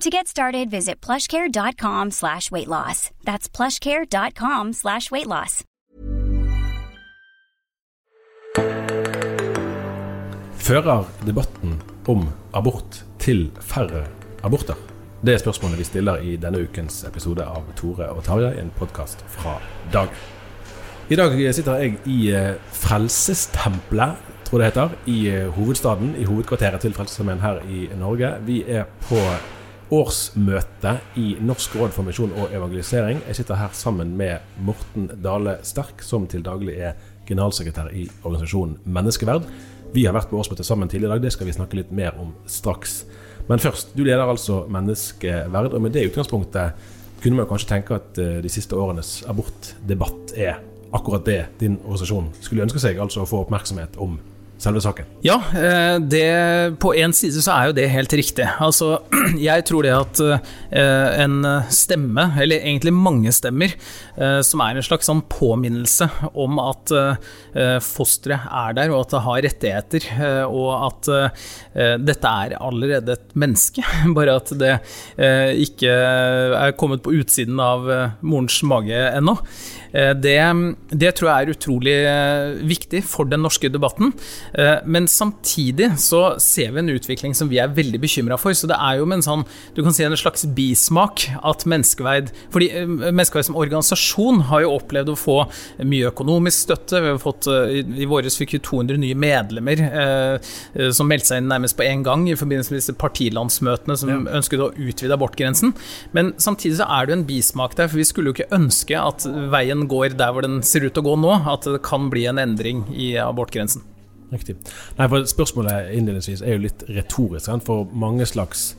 To get started, visit plushcare.com slash weight loss. That's plushcare.com slash weight loss. Fører debatten om abort til færre aborter? Det er spørsmålet vi stiller i denne ukens episode av Tore og Tarjei, en podkast fra Dag. I dag sitter jeg i eh, Frelsestempelet, tror det heter, i eh, hovedstaden, i hovedkvarteret til Frelsesarmeen her i Norge. Vi er på årsmøte i Norsk råd for misjon og evangelisering. Jeg sitter her sammen med Morten Dale Sterk, som til daglig er generalsekretær i organisasjonen Menneskeverd. Vi har vært på årsmøte sammen tidligere i dag, det skal vi snakke litt mer om straks. Men først, du leder altså Menneskeverd, og med det utgangspunktet kunne man kanskje tenke at eh, de siste årenes abortdebatt er akkurat det din organisasjon skulle ønske seg, altså å få oppmerksomhet om selve saken? Ja, eh, det, på en side så er jo det helt riktig. Altså, jeg tror det at eh, en stemme, eller egentlig mange stemmer, eh, som er en slags sånn påminnelse om at fosteret er der, og at det har rettigheter, og at dette er allerede et menneske, bare at det ikke er kommet på utsiden av morens mage ennå. Det, det, tror jeg er utrolig viktig for den norske debatten. Eh, men samtidig så ser vi en utvikling som vi er veldig bekymra for. Så det er jo med en sånn, du kan si en slags bismak at Menneskeverd fordi menneskeveid Menneskeverd som organisasjon har jo opplevd å få mye økonomisk støtte. Vi har fått, eh, I våres fikk vi 200 nye medlemmer eh, som meldte seg inn nærmest på én gang i forbindelse med disse partilandsmøtene som ja. ønsket å utvide abortgrensen. Men samtidig så er det jo en bismak der, for vi skulle jo ikke ønske at veien går der hvor den ser ut til å gå nå, at det kan bli en endring i abortgrensen. Riktig. Nei, for Spørsmålet innledningsvis er jo litt retorisk. For mange slags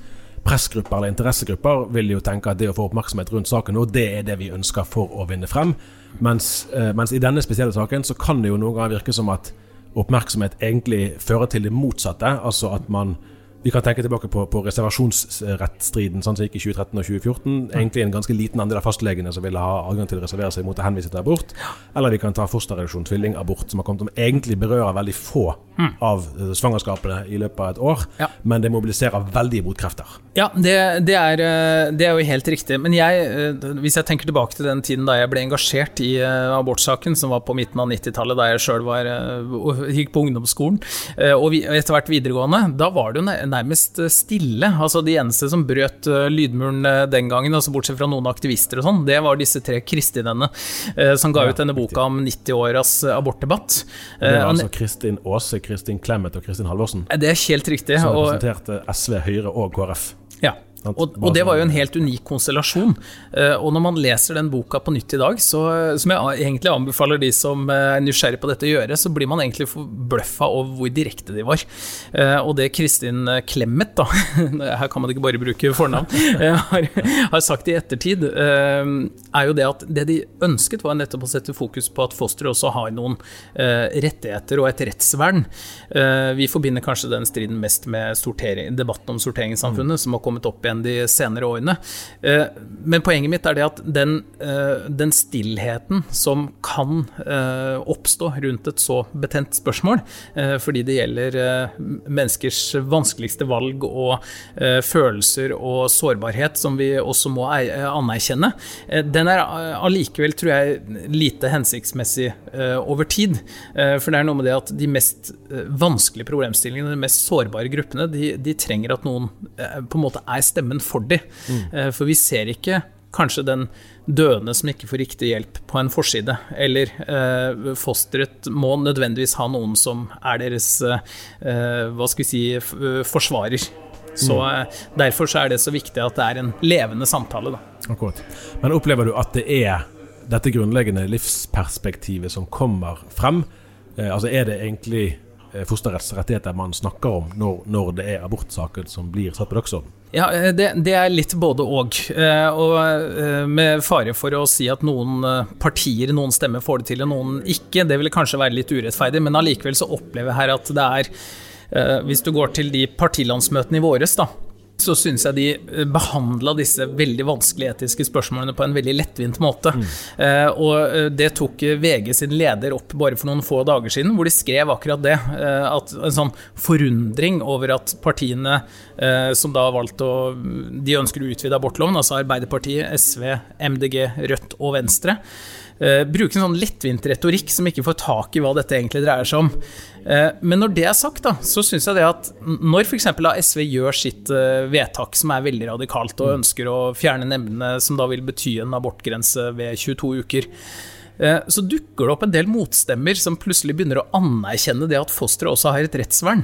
pressgrupper eller interessegrupper vil jo tenke at det å få oppmerksomhet rundt saken nå, det er det vi ønsker for å vinne frem. Mens, eh, mens i denne spesielle saken så kan det jo noen ganger virke som at oppmerksomhet egentlig fører til det motsatte. Altså at man vi kan tenke tilbake på, på reservasjonsrettstriden sånn som gikk i 2013 og 2014. Egentlig en ganske liten andel av fastlegene som ville ha adgang til å reservere seg mot å henvise til abort. Eller vi kan ta fosterreduksjon, tvillingabort, som har kommet om egentlig berører veldig få mm. av eh, svangerskapene i løpet av et år. Ja. Men det mobiliserer veldig motkrefter. Ja, det, det, er, eh, det, er, jo helt riktig. Men jeg, eh, hvis jeg tenker tilbake til den tiden da jeg ble engasjert i abortsaken, som var på midten av 90-tallet, da jeg sjøl gikk på ungdomsskolen, og etter hvert videregående, da var det jo nærmest eh, stille. Altså De eneste som brøt eh, lydmuren eh, den gangen, altså bortsett fra noen aktivister og sånn, det var disse tre kristinene som ga ut denne boka om 90 åras abortdebatt. Det var altså Kristin Aase, Kristin Clemet og Kristin Halvorsen? Det er helt riktig. Som representerte SV, Høyre og KrF. Og, og, det var jo en helt unik konstellasjon. Eh, og når man leser den boka på nytt i dag, så, som jeg egentlig anbefaler de som er nysgjerrig på dette å gjøre, så blir man egentlig forbløffa over hvor direkte de var. Eh, og det Kristin Clemet, da, her kan man ikke bare bruke fornavn, eh, har, har sagt i ettertid, er jo det at det de ønsket, var nettopp å sette fokus på at fosteret også har noen rettigheter og et rettsvern. Vi forbinder kanskje den striden mest med debatten om sorteringssamfunnet, mm. som har kommet opp igjen enn de senere årene. Eh, men poenget mitt er det at den, eh, den stillheten som kan oppstå rundt et så betent spørsmål, fordi det gjelder menneskers vanskeligste valg og følelser og sårbarhet, som vi også må anerkjenne, den er allikevel, tror jeg, lite hensiktsmessig over tid. For det er noe med det at de mest vanskelige problemstillingene, de mest sårbare gruppene, de, de trenger at noen eh, på en måte er stemmen for dem. Mm. Eh, for vi ser ikke kanskje den døende som ikke får riktig hjelp på en forside, eller eh, fosteret må nødvendigvis ha noen som er deres eh, hva skal vi si, forsvarer. Så mm. Eh, Derfor så er det så viktig at det er en levende samtale. Da. Akkurat. Men opplever du at det er dette grunnleggende livsperspektivet som kommer frem? Eh, altså Er det egentlig Eh, fosterrettsrettigheter man snakker om når, når det er abortsaker som blir satt på dagsorden? Ja, eh, det, det, er litt både og. Eh, og med fare for å si at noen partier, noen stemmer får det til og noen ikke, det vil kanskje være litt urettferdig, men allikevel så opplever jeg her at det er Hvis du går til de partilandsmøtene i våres, da, så syns jeg de eh, behandla disse veldig vanskelige etiske spørsmålene på en veldig lettvint måte. Mm. Eh, og eh, det tok VG sin leder opp bare for noen få dager siden, hvor de skrev akkurat det. Eh, at En sånn forundring over at partiene eh, som da har valgt å De ønsker å utvide abortloven, altså Arbeiderpartiet, SV, MDG, Rødt og Venstre. Uh, bruker en sånn lettvint retorikk som ikke får tak i hva dette egentlig dreier seg om. Uh, men når det er sagt, da, så syns jeg det at når f.eks. SV gjør sitt uh, vedtak som er veldig radikalt, og mm. ønsker å fjerne nemndene, som da vil bety en abortgrense ved 22 uker, så dukker det opp en del motstemmer som plutselig begynner å anerkjenne det at fosteret også har et rettsvern.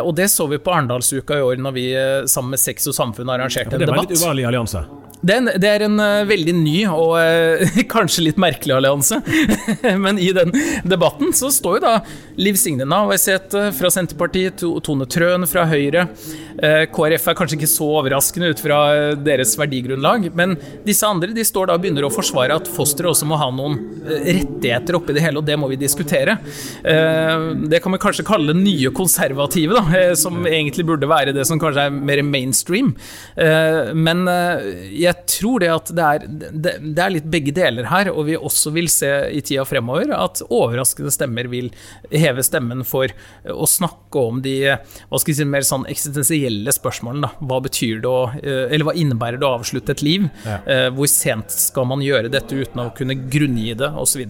Og det så vi på Arendalsuka i år, når vi sammen med Sex og Samfunn arrangerte en debatt. Det var en litt uvanlig allianse? Det er, en, det er en veldig ny og eh, kanskje litt merkelig allianse. Men i den debatten så står jo da Liv Signe Navarsete fra Senterpartiet, Tone Trøen fra Høyre. Eh, KrF er kanskje ikke så overraskende ut fra deres verdigrunnlag, men disse andre de står da og begynner å forsvare at fosteret også må ha noen rettigheter oppi det hele, og det må vi diskutere. Det kan vi kanskje kalle nye konservative, da, som egentlig burde være det som kanskje er mer mainstream. Men jeg tror det at det er, det, det er, litt begge deler her, og vi også vil se i tida fremover at overraskende stemmer vil heve stemmen for å snakke om de hva skal vi si, mer sånn eksistensielle spørsmålene. Da. Hva betyr det å eh, Eller hva innebærer det å avslutte et liv? Eh, hvor sent skal man gjøre dette uten å kunne grunngi det, osv.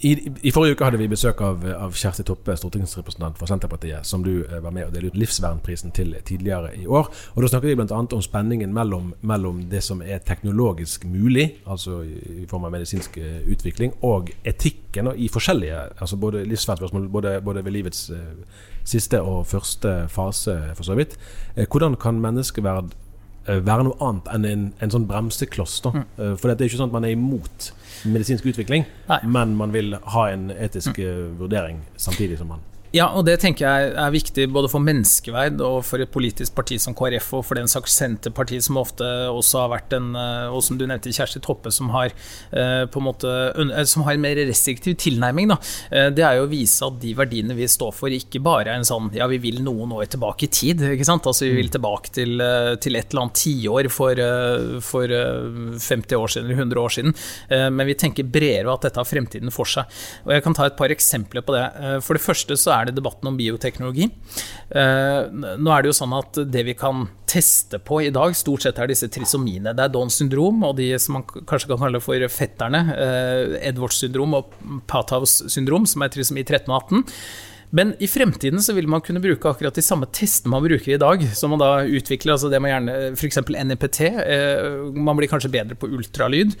I, I, forrige uke hadde vi besøk av, av, Kjersti Toppe, stortingsrepresentant for Senterpartiet, som du eh, var med å dele ut livsvernprisen til tidligere i år. Og Da snakket vi bl.a. om spenningen mellom, mellom, det som er teknologisk mulig, altså i, form av medisinsk uh, utvikling, og etikken og i forskjellige altså både livsvernspørsmål, både, både ved livets uh, siste og første fase, for så vidt. Hvordan kan menneskeverd være noe annet enn en, en sånn bremsekloss? da? Mm. For det er ikke sånn at man er imot medisinsk utvikling, Nei. men man vil ha en etisk mm. vurdering samtidig som man ja, og det tenker jeg er viktig både for menneskeverd og for et politisk parti som KrF, og for den saks Senterparti som ofte også har vært en eh, Og som du nevnte, Kjersti Toppe, som har eh, på en måte Som har en mer restriktiv tilnærming. Da. Eh, det er jo å vise at de verdiene vi står for, ikke bare er en sånn Ja, vi vil noen år tilbake i tid, ikke sant. Altså vi vil mm. tilbake til, til et eller annet tiår for, for 50 år siden eller 100 år siden. Men vi tenker bredere, og at dette har fremtiden for seg. Og jeg kan ta et par eksempler på det. For det første så er er det debatten om bioteknologi. Eh, nå er det jo sånn at det vi kan teste på i dag, stort sett er disse trisomiene. Det er Downs syndrom og de som man kanskje kan kalle for fetterne. Eh, Edwards syndrom og Pathaus syndrom, som er trisomi 13 og 18. Men i fremtiden så vil man kunne bruke akkurat de samme testene man bruker i dag, som man da utvikler, altså det man gjerne F.eks. NIPT, eh, man blir kanskje bedre på ultralyd,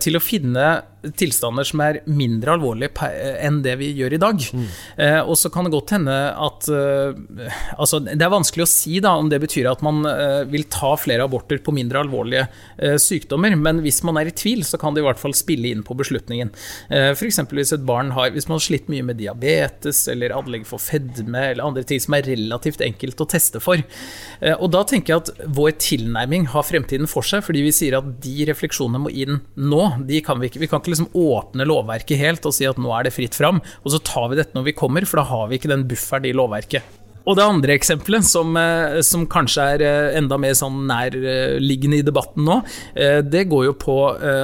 til å finne tilstander som er mindre alvorlige enn det vi gjør i dag. Mm. Eh, og så kan det godt hende at eh, Altså, det er vanskelig å si da, om det betyr at man eh, vil ta flere aborter på mindre alvorlige sykdommer, men hvis man er i tvil, så kan det i hvert fall spille inn på beslutningen. Eh, F.eks. hvis et barn har Hvis man har slitt mye med diabetes eller anlegg for fedme eller andre ting som er relativt enkelt å teste for. Og da tenker jeg at vår tilnærming har fremtiden for seg, fordi vi sier at de refleksjonene må inn nå. De kan vi ikke. Vi kan ikke ikke liksom åpne lovverket helt og si at nå er det fritt fram, og så tar vi dette når vi kommer, for da har vi ikke den bufferen i lovverket. Og det andre eksempelet, som, eh, som kanskje er eh, enda mer sånn nærliggende i debatten nå, eh, det går jo på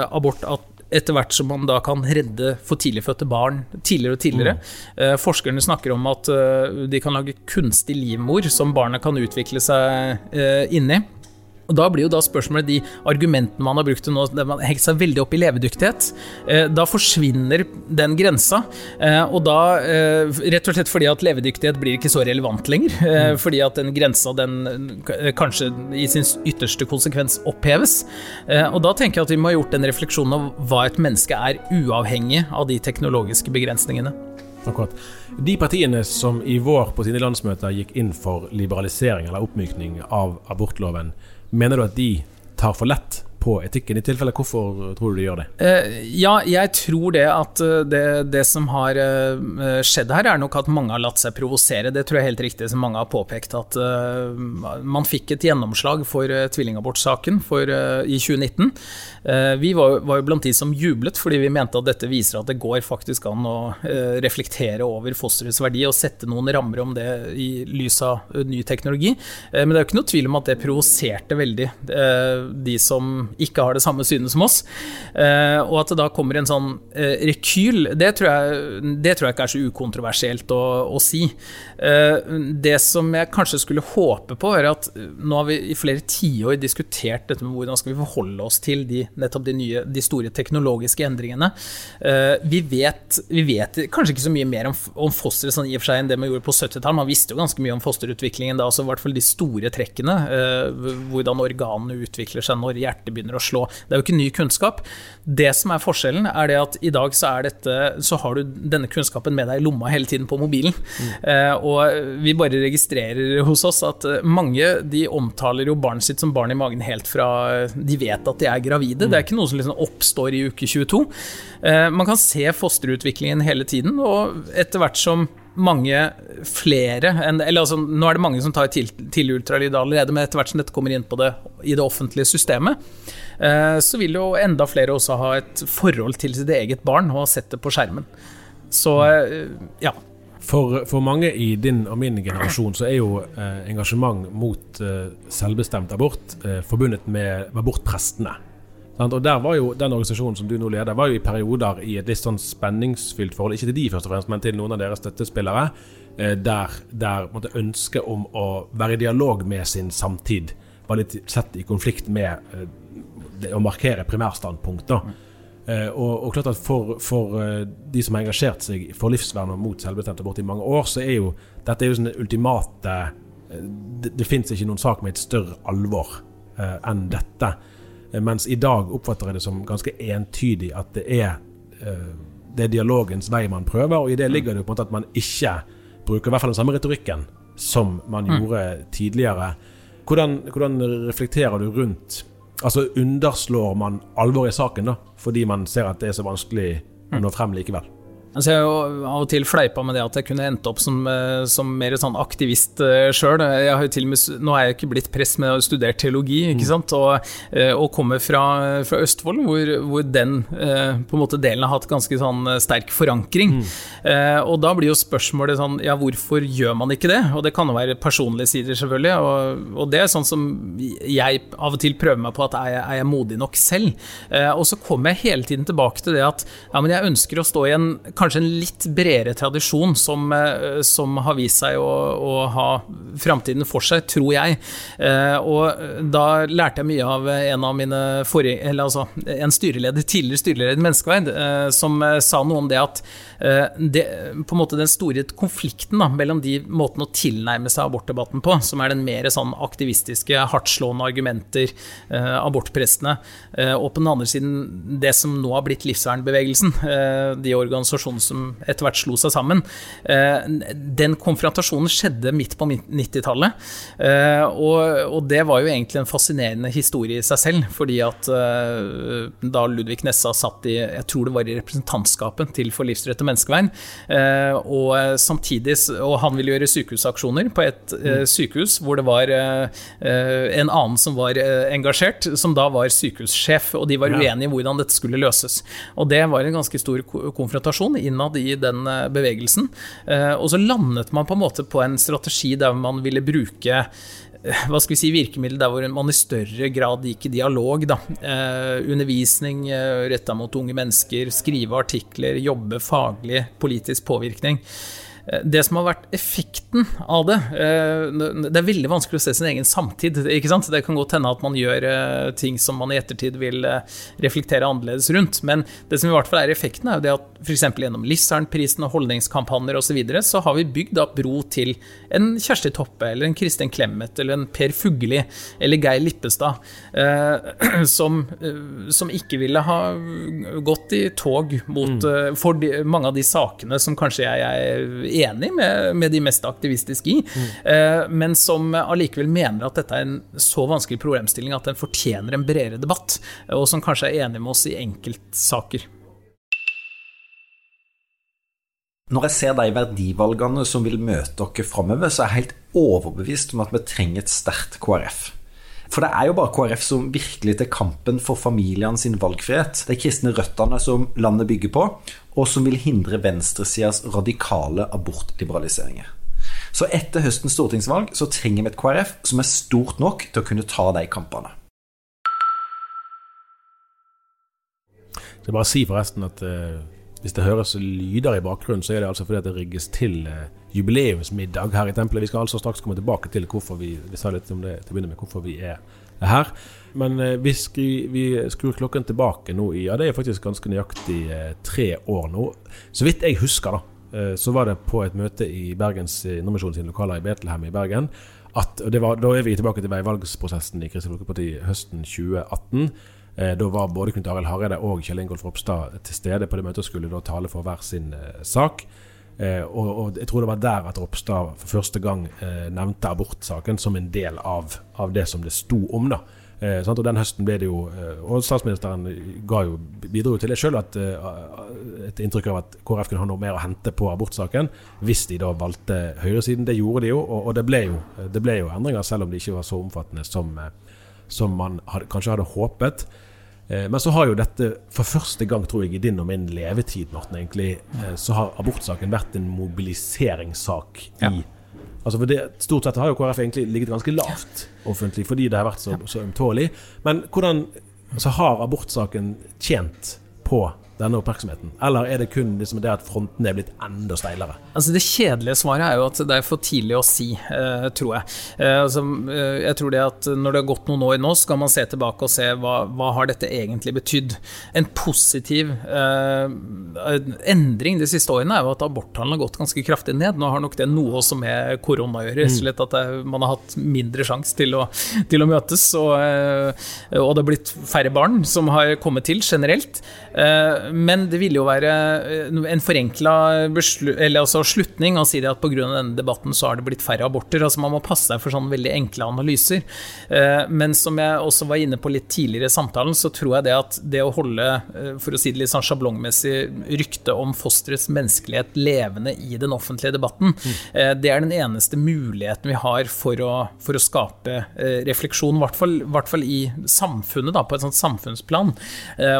abort at etter hvert som man da kan redde for tidligfødte barn tidligere og tidligere. Mm. forskerne snakker om at de kan lage kunstig livmor som barna kan utvikle seg inni. Og Da blir jo da spørsmålet de argumentene man har brukt til nå, der man hengt seg veldig opp i levedyktighet. Eh, da forsvinner den grensa. Eh, og da, eh, rett og slett fordi at levedyktighet blir ikke så relevant lenger. Mm. Fordi at den grensa den kanskje i sin ytterste konsekvens oppheves. Og da tenker jeg at vi må ha gjort den refleksjonen av hva et menneske er, uavhengig av de teknologiske begrensningene. Akkurat. De partiene som i vår på sine landsmøter gikk inn for liberalisering eller oppmykning av abortloven, Mener du at de tar for lett på etikken. I tilfelle, hvorfor tror du de gjør det? Eh, ja, jeg tror det at eh, det, det som har uh, skjedd her, er nok at mange har latt seg provosere. Det tror jeg er helt riktig, som mange har påpekt. At uh, man fikk et gjennomslag for tvillingabortsaken i 2019. vi var, var, jo blant de som jublet, fordi vi mente at dette viser at det går faktisk an å reflektere over fosterets verdi og sette noen rammer om det i lys av ny teknologi. men det er jo ikke noe tvil om at det provoserte veldig de som ikke har det samme synet som oss. Uh, og at det da kommer en sånn uh, rekyl, det tror, jeg, det tror, jeg, ikke er så ukontroversielt å, å si. Uh, det som jeg kanskje skulle håpe på, er at nå har vi i flere tiår diskutert dette med hvordan skal vi forholde oss til de, nettopp de, nye, de store teknologiske endringene. vi, vet, vi vet kanskje ikke så mye mer om, om fosteret sånn i og for seg enn det man gjorde på 70-tallet. Man visste jo ganske mye om fosterutviklingen da, altså i hvert fall de store trekkene. hvordan organene utvikler seg når hjertet begynner begynner å slå. Det er jo ikke ny kunnskap. Det som er forskjellen, er det at i dag så, dette, så har du denne kunnskapen med deg i lomma hele tiden på mobilen. Mm. Eh, og vi bare registrerer hos oss at eh, mange de omtaler jo barnet sitt som barn i magen helt fra de vet at de er gravide. Mm. Det er ikke noe som liksom oppstår i uke 22. Eh, man kan se fosterutviklingen hele tiden, og etter hvert som mange flere enn, eller altså, Nå er det mange som tar til, til ultralyd allerede, men etter hvert som dette kommer inn på det i det offentlige systemet, eh, så vil jo enda flere også ha et forhold til sitt eget barn og ha sett det på skjermen. Så eh, ja. For, for, mange i din og min generasjon så er jo eh, engasjement mot eh, selvbestemt abort eh, forbundet med abortprestene. Og der var jo Den organisasjonen som du nå leder, var jo i perioder i et litt sånn spenningsfylt forhold, ikke til de først og fremst, men til noen av deres støttespillere, eh, der, der ønsket om å være i dialog med sin samtid var litt sett i konflikt med eh, det å markere primærstandpunkt. da. Uh, og, og, klart at For, for de som har engasjert seg for livsvern og mot selvbestemt abort i mange år, så er jo dette er jo sånn ultimate Det, det fins ikke noen sak med et større alvor enn dette. Mens i dag oppfatter jeg det som ganske entydig at det er, det er dialogens vei man prøver, og i det ligger det jo på en måte at man ikke bruker i hvert fall den samme retorikken som man mm. gjorde tidligere. Hvordan, hvordan reflekterer du rundt Altså underslår man alvoret i saken da, fordi man ser at det er så vanskelig å nå frem likevel? Altså jeg har jo av og til fleipa med det at jeg kunne endt opp som, eh, som mer sånn aktivist uh, sjøl. Nå er jeg ikke blitt prest, men jeg har studert teologi, ikke mm. sant? Og, uh, og kommer fra, fra Østfold, hvor, hvor den på en måte delen har hatt ganske sånn sterk forankring. Mm. Og da blir jo spørsmålet sånn, ja, hvorfor gjør man ikke det? Og det kan jo være personlige sider, selvfølgelig. Og, og det er sånn som jeg av og til prøver meg på at er jeg, er jeg modig nok selv? og så kommer jeg hele tiden tilbake til det at ja, men jeg ønsker å stå i en kanskje en litt bredere tradisjon som, eh, som har vist seg å, å ha framtiden for seg, tror jeg. Eh, og da lærte jeg mye av en av mine forrige, eller altså en styreleder, tidligere styreleder i Menneskeverd, eh, som sa noe om det at det, på en måte den store konflikten da, mellom de måtene å tilnærme seg abortdebatten på, som er den mer sånn aktivistiske, hardtslående argumenter, abortprestene, og på den andre siden det som nå har blitt livsvernbevegelsen, de organisasjonene organisasjonen som etter hvert slo seg sammen. Eh, den konfrontasjonen skjedde midt på 90-tallet. Eh, og, det var jo egentlig en fascinerende historie i seg selv. Fordi at eh, da Ludvig Nessa satt i jeg tror det var i representantskapet til For livsrett og menneskevern, og samtidig Og han ville gjøre sykehusaksjoner på et mm. sykehus hvor det var en annen som var engasjert, som da var sykehussjef, og de var uenige i hvordan dette skulle løses. Og det var en ganske stor konfrontasjon innad i den bevegelsen. Og så landet man på en måte på en strategi der man ville bruke hva skal vi si, virkemiddel der hvor man i større grad gikk i dialog. Da. Eh, undervisning eh, retta mot unge mennesker, skrive artikler, jobbe faglig, politisk påvirkning. Eh, det som har vært effekten av det eh, Det er veldig vanskelig å se sin egen samtid. ikke sant? Det kan godt hende at man gjør eh, ting som man i ettertid vil reflektere annerledes rundt. Men det som i hvert fall er effekten, er jo det at f.eks. gjennom Lissern-prisen og holdningskampanjer osv. Så, videre, så har vi bygd opp bro til en Kjersti Toppe eller en Kristin Clemet eller en Per Fugli eller Geir Lippestad, som, som, ikke ville ha gått i tog mot mm. for de, mange av de sakene som kanskje jeg er enig med, med de mest aktivistiske i, mm. eh, men som allikevel mener at dette er en så vanskelig problemstilling at den fortjener en bredere debatt, og som kanskje er enig med oss i enkeltsaker. Når jeg ser de verdivalgene som vil møte dere framover, så er jeg helt overbevist om at vi trenger et sterkt KrF. For det er jo bare KrF som virkelig tar kampen for familiene sin valgfrihet. De kristne røttene som landet bygger på, og som vil hindre venstresidas radikale abortliberaliseringer. Så etter høstens stortingsvalg så trenger vi et KrF som er stort nok til å kunne ta de kampene. Jeg skal bare si forresten at eh, hvis det høres lyder i bakgrunnen, så er det altså fordi det rigges til uh, jubileumsmiddag her i tempelet. Vi skal altså straks komme tilbake til hvorfor vi, vi sa litt om det til å begynne med, hvorfor vi er her. Men eh, vi, vi, skrur klokken tilbake nå i ja, det er faktisk ganske nøyaktig eh, tre år nå. Så vidt jeg husker, da, eh, så var det på et møte i Bergens Indremisjon lokaler i Betlehem i Bergen at var, Da er vi tilbake til veivalgsprosessen i Kristelig Folkeparti høsten 2018. Da var både Knut Arild Hareide og Kjell Ingolf Ropstad til stede på det møtet og skulle da tale for hver sin sak. Og, og, jeg tror det var der at Ropstad for første gang nevnte abortsaken som en del av, av det som det sto om. da Eh, og den høsten ble det jo eh, Og statsministeren ga jo, bidro til det sjøl eh, et inntrykk av at KrF kunne ha noe mer å hente på abortsaken hvis de da valgte høyresiden. Det gjorde de jo, og, og det, ble jo, det, ble jo, endringer, selv om de ikke var så omfattende som, eh, som man hadde, kanskje hadde håpet. Eh, men så har jo dette for første gang, tror jeg, i din og min levetid, Morten, egentlig, eh, så har abortsaken vært en mobiliseringssak i ja Altså for det, Stort sett har jo KrF egentlig ligget ganske lavt offentlig fordi det har vært så, så ømtålig. Men hvordan altså har abortsaken tjent på denne oppmerksomheten? Eller er det kun liksom det at frontene er blitt enda steilere? Altså Det kjedelige svaret er jo at det er for tidlig å si, uh, tror jeg. Uh, altså, uh, jeg tror det at Når det har gått noen år nå, skal man se tilbake og se hva, hva har dette egentlig betydd. En positiv endring de siste årene er jo at aborttallene har gått ganske kraftig ned. Nå har nok det noe også med korona å gjøre, mm. at det, man har hatt mindre sjanse til, til, å møtes. Og, og, det har blitt færre barn som har kommet til generelt. Men det ville jo være en forenkla altså slutning å si det at pga. denne debatten så har det blitt færre aborter. altså Man må passe seg for sånne veldig enkle analyser. Eh, men som jeg også var inne på litt tidligere i samtalen, så tror jeg det at det å holde, eh, for å si det litt sånn sjablongmessig, ryktet om fosterets menneskelighet levende i den offentlige debatten, mm. det er den eneste muligheten vi har for å, for å skape refleksjon, i hvert fall i samfunnet, da, på et sånt samfunnsplan.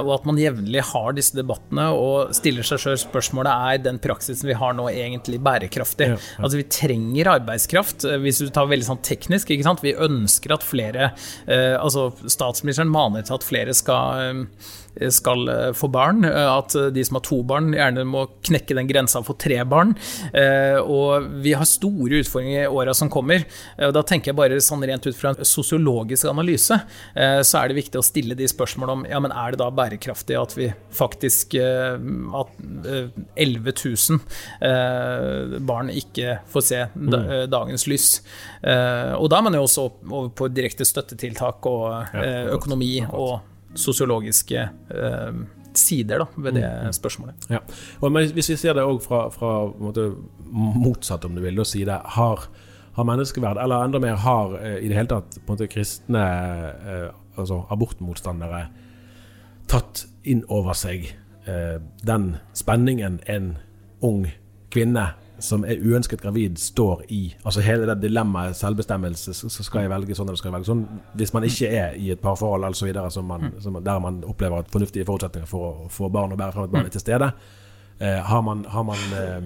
Og at man jevnlig har disse debattene og stiller seg sjøl spørsmålet er den praksisen vi har nå, egentlig egentlig bærekraftig. Ja, ja. Altså Vi trenger arbeidskraft. Eh, hvis du tar veldig sånn teknisk, ikke sant? vi ønsker at flere eh, Altså Statsministeren maner til at flere skal eh, skal eh, få barn. Eh, at de som har to barn, gjerne må knekke den grensa for tre barn. Eh, og vi har store utfordringer i åra som kommer. og Da tenker jeg bare sånn rent ut fra en sosiologisk analyse, så er det viktig å stille de spørsmålene om ja, men er det da bærekraftig at vi faktisk at 11 000 barn ikke får se mm. dagens lys. Og da er man jo også over på direkte støttetiltak og økonomi og sosiologiske eh, sider da, ved det mm, mm. spørsmålet. Ja. Og Hvis vi ser det òg fra, fra måte, motsatt, om du vil, side, har, har menneskeverd, eller enda mer har eh, i det hele tatt på en måte kristne eh, altså abortmotstandere tatt inn over seg eh, den spenningen en ung kvinne som er uønsket gravid, står i. Altså hele det dilemmaet selvbestemmelse. Så skal jeg velge sånn eller skal jeg velge sånn. Hvis man ikke er i et parforhold altså videre, som man, mm. som, der man opplever at fornuftige forutsetninger for å få barn og bære frem et barn er til stede, Eh, har man, har man eh,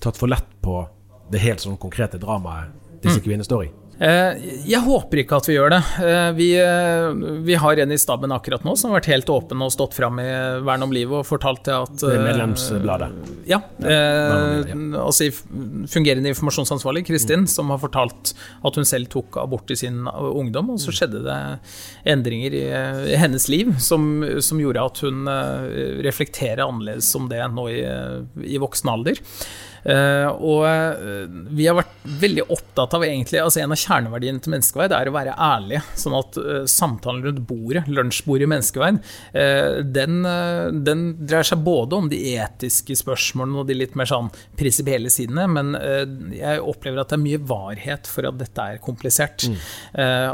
tatt for lett på det helt sånn konkrete dramaet disse Mm. kvinnene står i? Eh, Jeg håper ikke at vi gjør det. Eh, Vi, eh, vi har en i staben akkurat nå som har vært helt åpen og stått fram i Vern om livet og fortalt det at Det er medlemsbladet. Ja. Eh, altså fungerende informasjonsansvarlig, Kristin, som har fortalt at hun selv tok abort i sin ungdom, og så skjedde det endringer i, i hennes liv som, som gjorde at hun reflekterer annerledes om det nå i, i voksen alder. Eh, og eh, vi har vært veldig opptatt av egentlig altså En av kjerneverdiene til menneskeverd er å være ærlig, Sånn at eh, samtalen rundt bordet, lunsjbordet i menneskeverd, eh, den, den dreier seg både om de etiske spørsmålene og de litt mer sånn prinsipielle sidene, men jeg opplever at det er mye varhet for at dette er komplisert. Mm.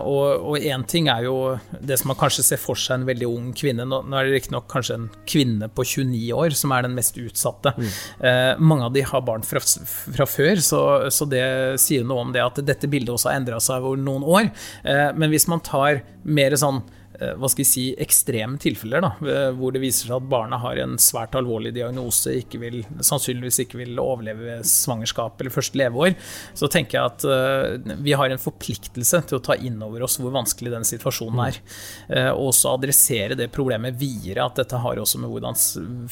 og én ting er jo det som man kanskje ser for seg en veldig ung kvinne. Nå er det riktignok kanskje en kvinne på 29 år som er den mest utsatte. Mm. mange av de har barn fra, fra før, så, så det sier noe om det at dette bildet også har endra seg over noen år. Eh, men hvis man tar mer sånn hva skal vi si, ekstreme tilfeller, da, eh, hvor det viser seg at barnet har en svært alvorlig diagnose, ikke vil, sannsynligvis ikke vil overleve svangerskap eller første leveår, så tenker jeg at eh, vi har en forpliktelse til å ta inn over oss hvor vanskelig den situasjonen er. Eh, og også adressere det problemet videre, at dette har også med hvordan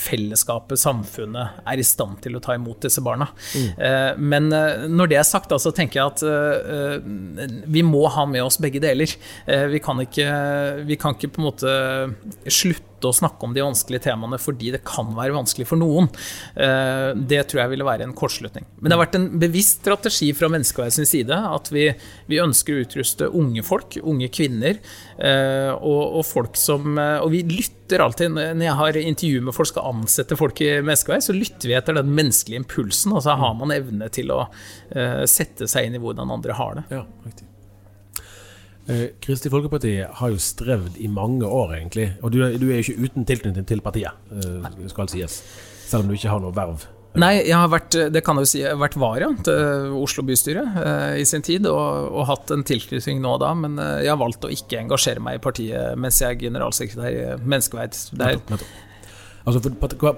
fellesskapet, samfunnet, er i stand til å ta imot disse barna. Mm. men eh, når det er sagt, så tenker jeg at eh, eh, vi må ha med oss begge deler. Eh, vi, kan ikke, vi kan ikke på en måte slutte å snakke om de vanskelige temaene fordi det kan være vanskelig for noen. Eh, det tror jeg ville være en kortslutning. Men det har vært en bevisst strategi fra menneskeverdets side at vi, vi ønsker å utruste unge folk, unge kvinner, eh, og, og folk som eh, Og vi lytter alltid når jeg har intervju med folk, skal ansette folk i menneskeverd, så lytter vi etter den menneskelige impulsen. Altså har man evne til å sette seg inn i hvordan andre har det. Ja, riktig. Eh, Kristelig Folkeparti har jo strevd i mange år, egentlig. Og du, du er jo ikke uten tilknytning til partiet, eh, skal sies. Selv om du ikke har noe verv. Nei, jeg har vært, det kan jeg jo si, jeg har vært vara til Oslo bystyre eh, i sin tid, og, og hatt en tilknytning nå og da, men eh, jeg har valgt å ikke engasjere meg i partiet mens jeg er generalsekretær i Menneskeverd. Er. Altså,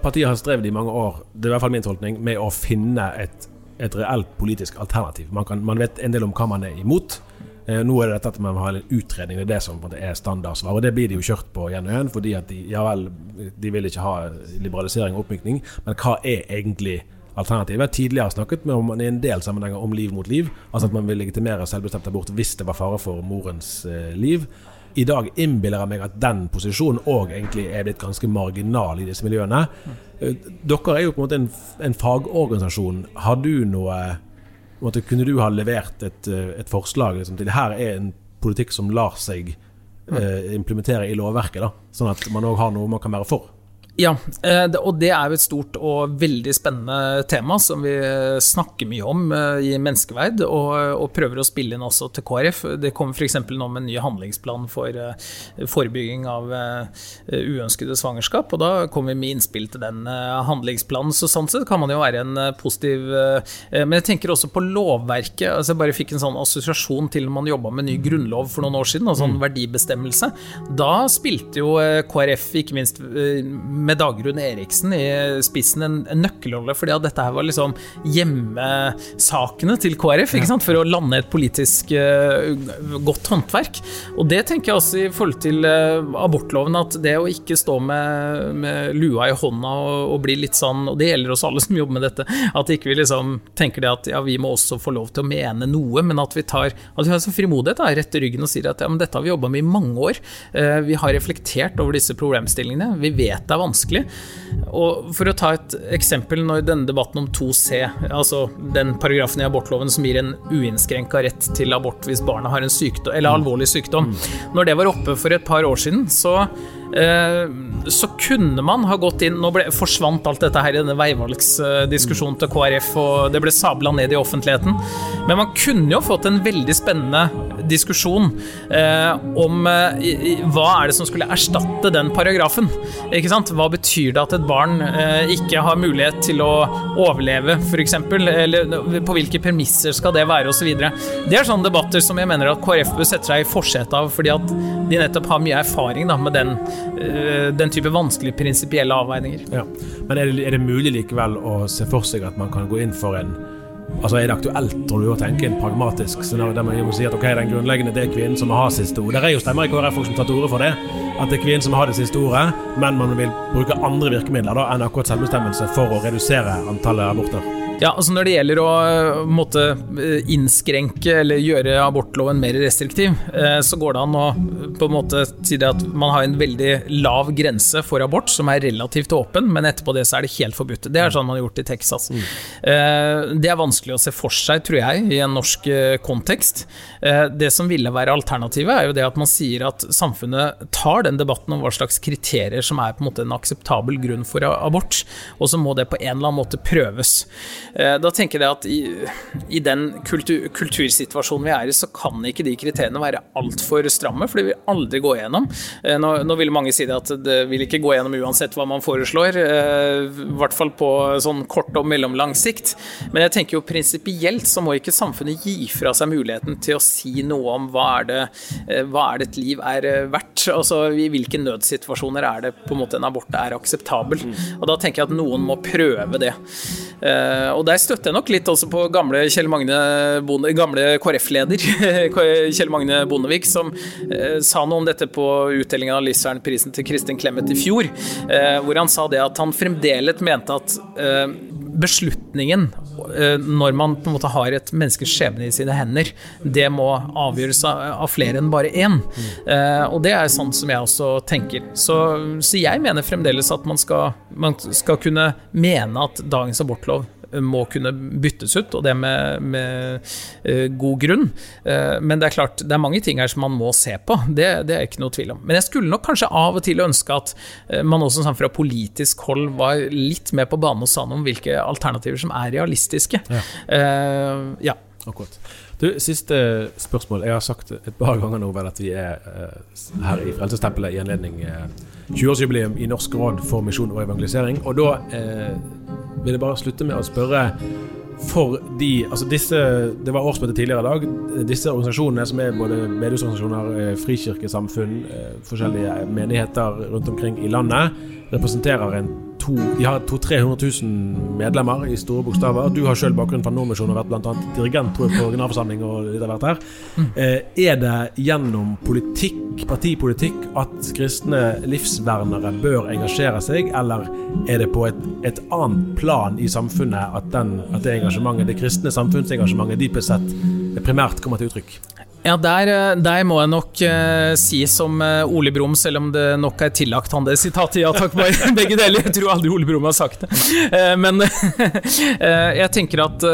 Partiet har strevd i mange år, det er i hvert fall min tolkning, med å finne et, et reelt politisk alternativ. Man, kan, man vet en del om hva man er imot. Eh, nå er det dette at man har en utredning, det er det som er standardsvar. Og det blir de jo kjørt på igjen og igjen, fordi at de, ja vel, de vil ikke ha liberalisering og oppmykning, men hva er egentlig alternativet? Jeg har tidligere snakket med om i en del sammenhenger om liv mot liv, altså at man vil legitimere selvbestemt abort hvis det var fare for morens eh, liv. I dag innbiller jeg meg at den posisjonen òg egentlig er blitt ganske marginal i disse miljøene. Eh, Dere er jo på en måte en, en fagorganisasjon. Har du noe måte, Kunne du ha levert et, eh, et forslag liksom, til her er en politikk som lar seg eh, implementere i lovverket, da, sånn at man òg har noe man kan være for? Ja, eh, og det er jo et stort og veldig spennende tema som vi snakker mye om eh, i menneskeverd, og, og prøver å spille inn også til KrF. Det kommer f.eks. nå med en ny handlingsplan for eh, forebygging av uønskede svangerskap, og da kommer vi med innspill til den handlingsplanen. Så sånn sett kan man jo være en positiv Men jeg tenker også på lovverket. altså Jeg bare fikk en sånn assosiasjon til når man jobba med ny grunnlov for noen år siden, og sånn verdibestemmelse. Da spilte jo KrF, ikke minst med Dagrun Eriksen i spissen, en, en nøkkelrolle, fordi at dette her var liksom hjemmesakene til KrF, ikke sant? for å lande et politisk uh, godt håndverk. Og det tenker jeg også i forhold til uh, abortloven, at det å ikke stå med, med lua i hånda og, og bli litt sånn, og det gjelder oss alle som jobber med dette, at ikke vi liksom tenker det at ja, vi må også få lov til å mene noe, men at vi tar at vi har så frimodighet, da, retter ryggen og sier at ja, men dette har vi jobba med i mange år. uh, Vi har reflektert over disse problemstillingene. Vi vet det er vanskelig. Og For å ta et eksempel, når denne debatten om 2C, altså den paragrafen i abortloven som gir en uinnskrenka rett til abort hvis barnet har en sykdom, eller alvorlig sykdom, når det var oppe for et par år siden, så så kunne man ha gått inn Nå ble, forsvant alt dette her i denne veivalgsdiskusjonen til KrF, og det ble sabla ned i offentligheten. Men man kunne jo fått en veldig spennende diskusjon eh, om eh, hva er det som skulle erstatte den paragrafen. Ikke sant? Hva betyr det at et barn eh, ikke har mulighet til å overleve, f.eks.? Eller på hvilke premisser skal det være, osv. Det er sånne debatter som jeg mener at KrF bør sette seg i forsetet av, fordi at de nettopp har mye erfaring da, med den eh, den type vanskelige prinsipielle avveininger. Ja. Men er det, er det mulig likevel å se for seg at man kan gå inn for en Altså Er det aktuelt tror du, å tenke en pragmatisk scenario der man må si at ok, den grunnleggende det er kvinnen som har ha siste ord? Det er jo stemmer i KrF som tar til orde for det, at det er kvinnen som har det siste ordet, men man vil bruke andre virkemidler da enn akkurat selvbestemmelse for å redusere antallet aborter. Ja, altså Når det gjelder å eh, måtte eh, innskrenke eller gjøre abortloven mer restriktiv, eh, så går det an å på en måte si det at man har en veldig lav grense for abort, som er relativt åpen, men etterpå det så er det helt forbudt. Det er sånn man har gjort i Texas. Mm. Det er vanskelig å se for seg, tror jeg, i en norsk kontekst. Det som ville være alternativet, er jo det at man sier at samfunnet tar den debatten om hva slags kriterier som er på en måte en akseptabel grunn for abort, og så må det på en eller annen måte prøves. Eh, da tenker jeg at i, i den kultur, kultursituasjonen vi er i, så kan ikke de kriteriene være altfor stramme, for det vil aldri gå igjennom. Eh, nå, nå vil mange si det at det vil ikke gå igjennom uansett hva man foreslår, eh, i hvert fall på sånn kort og mellomlang sikt. Men jeg tenker jo prinsipielt så må ikke samfunnet gi fra seg muligheten til å si noe om hva er det, hva er det et liv er verdt. Altså i hvilke nødsituasjoner er det på en måte en abort er akseptabel. Og da tenker jeg at noen må prøve det. Og der støtter jeg nok litt også på gamle Kjell Magne Bonde, gamle KrF-leder Kjell Magne Bondevik, som eh, sa noe om dette på utdelingen av Lizern-prisen til Kristin Clemet i fjor, eh, hvor han sa det at han fremdeles mente at eh, beslutningen eh, når man på en måte har et menneskes skjebne i sine hender, det må avgjøres av, flere enn bare én. Mm. Og det er sånn som jeg også tenker. Så, så jeg mener fremdeles at man skal, man skal kunne mene at dagens abortlov må kunne byttes ut, og det med, med uh, god grunn. Uh, men det er klart, det er mange ting her som man må se på, det, det er ikke noe tvil om. Men jeg skulle nok kanskje av og til ønske at uh, man også sånn, fra politisk hold var litt mer på banen og sa noe om hvilke alternativer som er realistiske. Ja. ja. Akkurat. Du, siste spørsmål. Jeg har sagt et par ganger nå vel at vi er her i Frelsestempelet i anledning 20-årsjubileum i Norsk råd for misjon og evangelisering. Og da vil jeg bare slutte med å spørre for de Altså disse Det var årsmøte tidligere i dag. Disse organisasjonene, som er både bedehusorganisasjoner, eh, frikirkesamfunn, eh, forskjellige menigheter rundt omkring i landet, representerer en to, de har 200 000 medlemmer i store bokstaver. Du har sjøl bakgrunn fra Nordmisjonen og vært bl.a. dirigent tror jeg, på generalforsamling. og litt av hvert her. Mm. Eh, er det gjennom politikk, partipolitikk at kristne livsvernere bør engasjere seg, eller er det på et, et annet plan i samfunnet at, den, at det engasjementet, det kristne samfunnsengasjementet dypest sett primært kommer til uttrykk? Ja, der, eh, der, må jeg nok uh, si som uh, Ole Brumm, selv om det nok er tillagt han det sitatet. Ja takk, bare begge deler. Jeg tror aldri Ole Brumm har sagt det. Uh, men jeg tenker at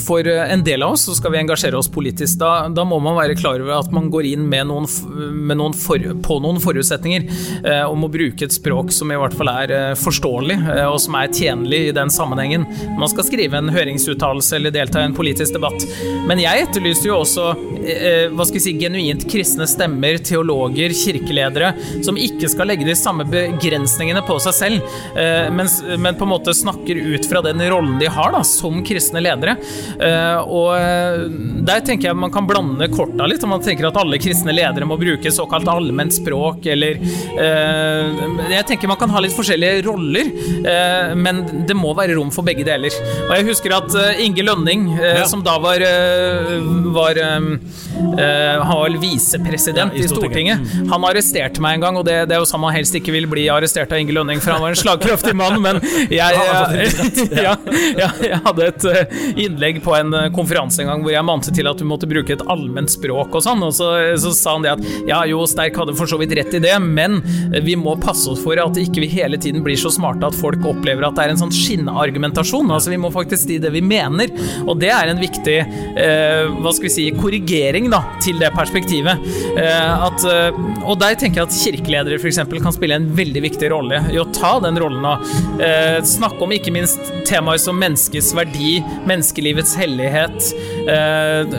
for en del av oss så skal vi engasjere oss politisk. Da, da må man være klar over at man går inn noen, noen for, på noen forutsetninger om å bruke et språk som i hvert fall er forståelig, og som er tjenlig i den sammenhengen. Man skal skrive en høringsuttalelse eller delta i en politisk debatt. Men jeg etterlyste jo også hva skal vi si, genuint kristne stemmer, teologer, kirkeledere, som ikke skal legge de samme begrensningene på seg selv, eh, men, men på en måte snakker ut fra den rollen de har da, som kristne ledere. Eh, og eh, der tenker jeg man kan blande korta litt, og man tenker at alle kristne ledere må bruke såkalt allment språk, eller Jeg tenker man kan ha litt forskjellige roller, men det må være rom for begge deler. Og jeg husker at Inge Lønning, ja. som da var, var han var visepresident ja, i Stortinget. Mm. Han arresterte meg en gang, og det, det er jo sånn man helst ikke vil bli arrestert av Inge Lønning, for han var en slagkraftig mann, men jeg, ja, ja, jeg hadde et eh, innlegg på en eh, konferanse en gang hvor jeg mante til at du måtte bruke et allment språk og sånn, og så, så, sa han det at ja, jo, Sterk hadde for så vidt rett i det, men vi må passe oss for at ikke vi hele tiden blir så smarte at folk opplever at det er en sånn skinnargumentasjon. Altså, vi må faktisk si det vi mener, og det er en viktig eh, hva skal vi si, korrigering da, til det perspektivet. Eh, at, eh, og der tenker jeg at kirkeledere f.eks. kan spille en veldig viktig rolle i å ta den rollen og eh, snakke om ikke minst temaer som menneskets verdi, menneskelivets hellighet,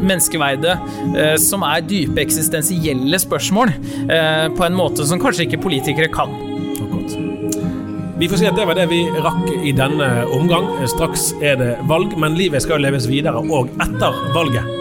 menneskeverdet, som er dype eksistensielle spørsmål, på en måte som kanskje ikke politikere kan. Vi får si at det var det vi rakk i denne omgang. Straks er det valg, men livet skal leves videre òg etter valget.